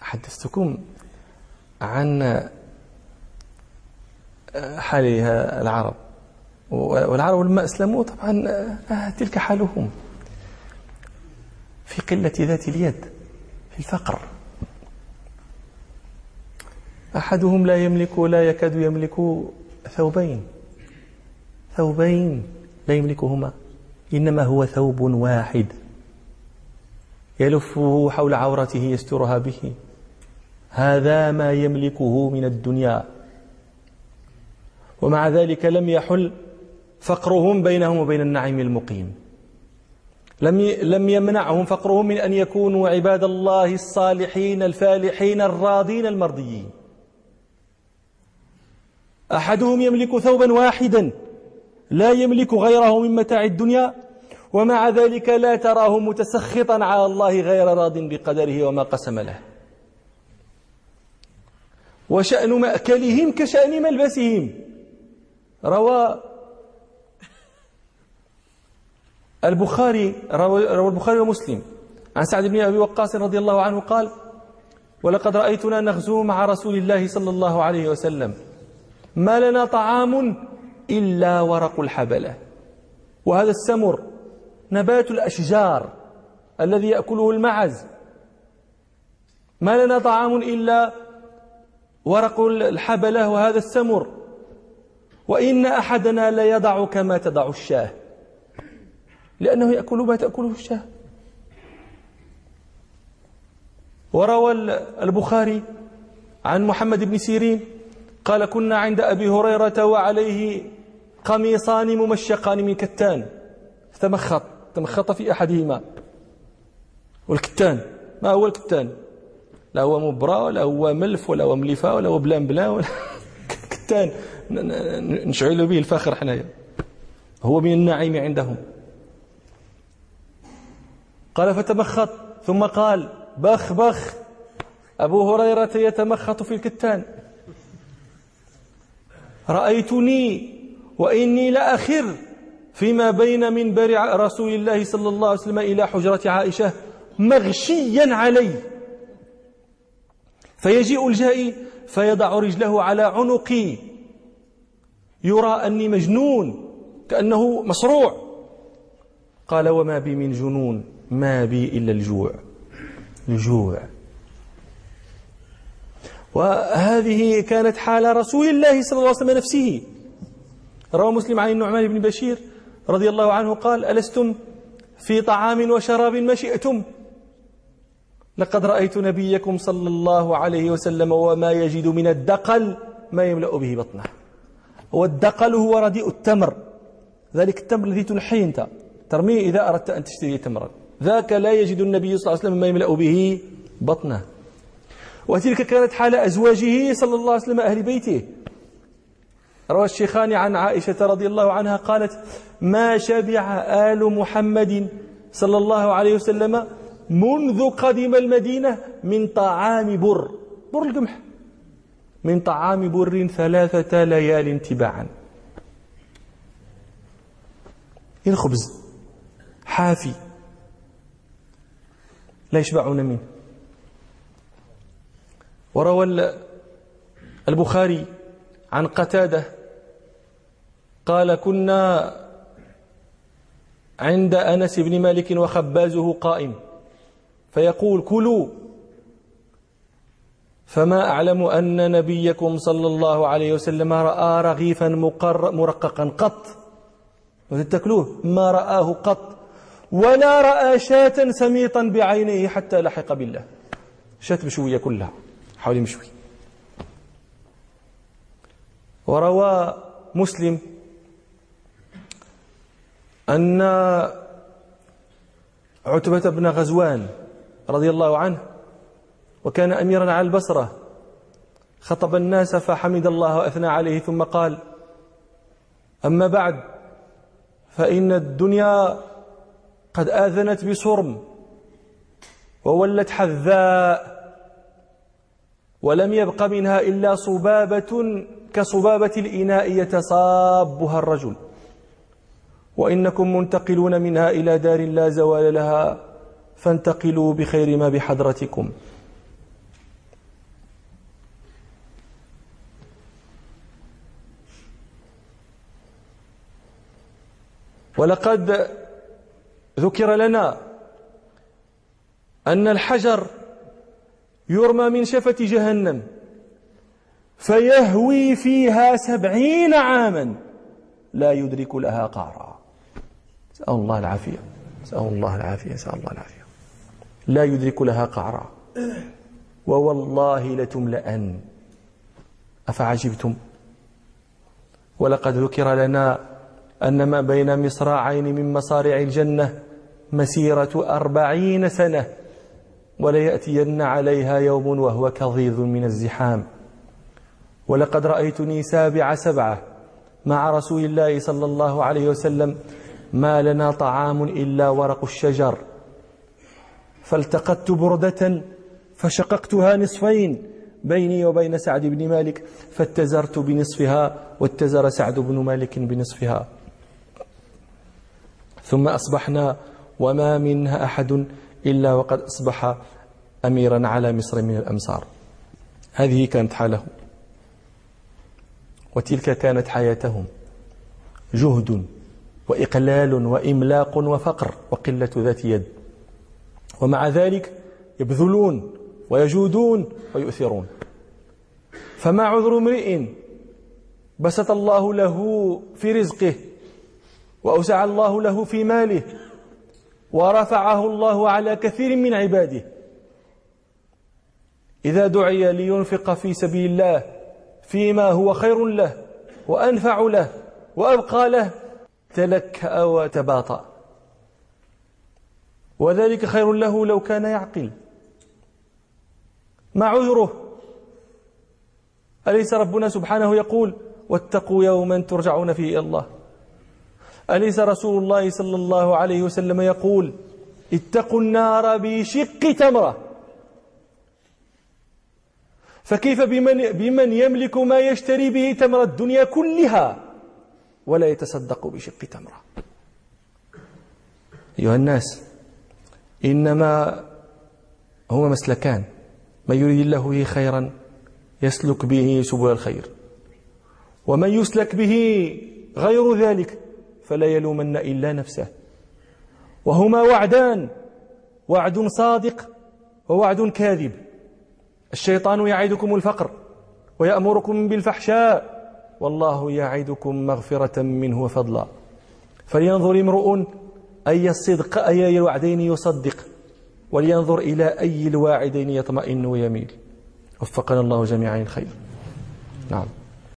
حدثتكم عن حال العرب. والعرب لما أسلموا طبعا آه، تلك حالهم. في قلة ذات اليد في الفقر. أحدهم لا يملك لا يكاد يملك ثوبين. ثوبين لا يملكهما إنما هو ثوب واحد. يلفه حول عورته يسترها به. هذا ما يملكه من الدنيا. ومع ذلك لم يحل فقرهم بينهم وبين النعيم المقيم. لم لم يمنعهم فقرهم من أن يكونوا عباد الله الصالحين الفالحين الراضين المرضيين. أحدهم يملك ثوبا واحدا لا يملك غيره من متاع الدنيا ومع ذلك لا تراه متسخطا على الله غير راض بقدره وما قسم له. وشأن مأكلهم كشأن ملبسهم. روى البخاري روى البخاري ومسلم. عن سعد بن أبي وقاص رضي الله عنه قال ولقد رأيتنا نغزو مع رسول الله صلى الله عليه وسلم. ما لنا طعام إلا ورق الحبلة. وهذا السمر نبات الأشجار الذي يأكله المعز. ما لنا طعام إلا ورق الحبلة وهذا السمر. وإن أحدنا ليضع كما تضع الشاة لأنه يأكل ما تأكله الشاة. وروى البخاري عن محمد بن سيرين قال كنا عند أبي هريرة وعليه قميصان ممشقان من كتان تمخط تمخط في أحدهما. والكتان ما هو الكتان؟ لا هو مبرى ولا هو ملف ولا هو ملفة ولا هو بلان بلان ولا كتان. نشعل به الفخر حنايا هو من النعيم عندهم. قال فتمخط ثم قال بخ بخ. أبو هريرة يتمخط في الكتان. رأيتني وإني لأخر. فيما بين منبر رسول الله صلى الله عليه وسلم إلى حجرة عائشة مغشيا علي. فيجيء الجائي فيضع رجله على عنقي. يرى أني مجنون كأنه مصروع قال وما بي من جنون ما بي إلا الجوع. الجوع. وهذه كانت حال رسول الله صلى الله عليه وسلم نفسه. روى مسلم عن النعمان بن بشير. رضي الله عنه قال ألستم في طعام وشراب ما شئتم لقد رأيت نبيكم صلى الله عليه وسلم وما يجد من الدقل ما يملأ به بطنه. والدقل هو رديء التمر. ذلك التمر الذي تنحيه أنت. ترميه إذا أردت أن تشتري تمرا. ذاك لا يجد النبي صلى الله عليه وسلم ما يملأ به بطنه. وتلك كانت حال أزواجه صلى الله عليه وسلم أهل بيته. روى الشيخان عن عائشة رضي الله عنها قالت ما شبع آل محمد صلى الله عليه وسلم منذ قدم المدينة من طعام بر. بر القمح. من طعام بر ثلاثة ليال تباعا. الخبز حافي. لا يشبعون منه. وروى البخاري عن قتادة. قال كنا عند أنس بن مالك وخبازه قائم. فيقول كلوا. فما أعلم أن نبيكم صلى الله عليه وسلم رأى رغيفا مرققا قط. وتتكلوه ما رآه قط ولا رأى شاة سميطا بعينيه حتى لحق بالله. شاة مشوية كلها حول مشوي. وروى مسلم أن عتبة بن غزوان رضي الله عنه وكان أميرا على البصرة خطب الناس فحمد الله وأثنى عليه ثم قال أما بعد فإن الدنيا قد آذنت بصرم وولت حذاء ولم يبق منها إلا صبابة كصبابة الإناء يتصابها الرجل. وإنكم منتقلون منها إلى دار لا زوال لها فانتقلوا بخير ما بحضرتكم. ولقد ذكر لنا أن الحجر يرمى من شفة جهنم. فيهوي فيها سبعين عاما. لا يدرك لها قعرا نسأل الله العافية. نسأل الله العافية. نسأل الله العافية. لا يدرك لها قعرا ووالله لتملأن. أفعجبتم؟ ولقد ذكر لنا أن ما بين مصراعين من مصارع الجنة مسيرة أربعين سنة وليأتين عليها يوم وهو كظيظ من الزحام. ولقد رأيتني سابع سبعة مع رسول الله صلى الله عليه وسلم ما لنا طعام إلا ورق الشجر. فالتقطت بردة فشققتها نصفين بيني وبين سعد بن مالك فاتزرت بنصفها واتزر سعد بن مالك بنصفها. ثم أصبحنا وما منها أحد إلا وقد أصبح أميرا على مصر من الأمصار. هذه كانت حاله. وتلك كانت حياتهم. جهد وإقلال وإملاق وفقر وقلة ذات يد. ومع ذلك يبذلون ويجودون ويؤثرون. فما عذر امرئ بسط الله له في رزقه وأوسع الله له في ماله ورفعه الله على كثير من عباده. إذا دعي لينفق في سبيل الله فيما هو خير له وأنفع له وأبقى له. تلكأ وتباطأ وذلك خير له لو كان يعقل. ما عذره؟ أليس ربنا سبحانه يقول واتقوا يوما ترجعون فيه إلى الله أليس رسول الله صلى الله عليه وسلم يقول اتقوا النار بشق تمرة فكيف بمن, بمن يملك ما يشتري به تمر الدنيا كلها ولا يتصدق بشق تمرة؟ أيها الناس إنما هما مسلكان. من يريد الله به خيرا يسلك به سبل الخير. ومن يسلك به غير ذلك فلا يلومن إلا نفسه. وهما وعدان وعد صادق ووعد كاذب. الشيطان يعدكم الفقر ويأمركم بالفحشاء والله يعدكم مغفرة منه وفضلا. فلينظر امرؤ أي الصدق أي الوعدين يصدق ولينظر إلى أي الواعدين يطمئن ويميل. وفقنا الله جميعا الخير. نعم.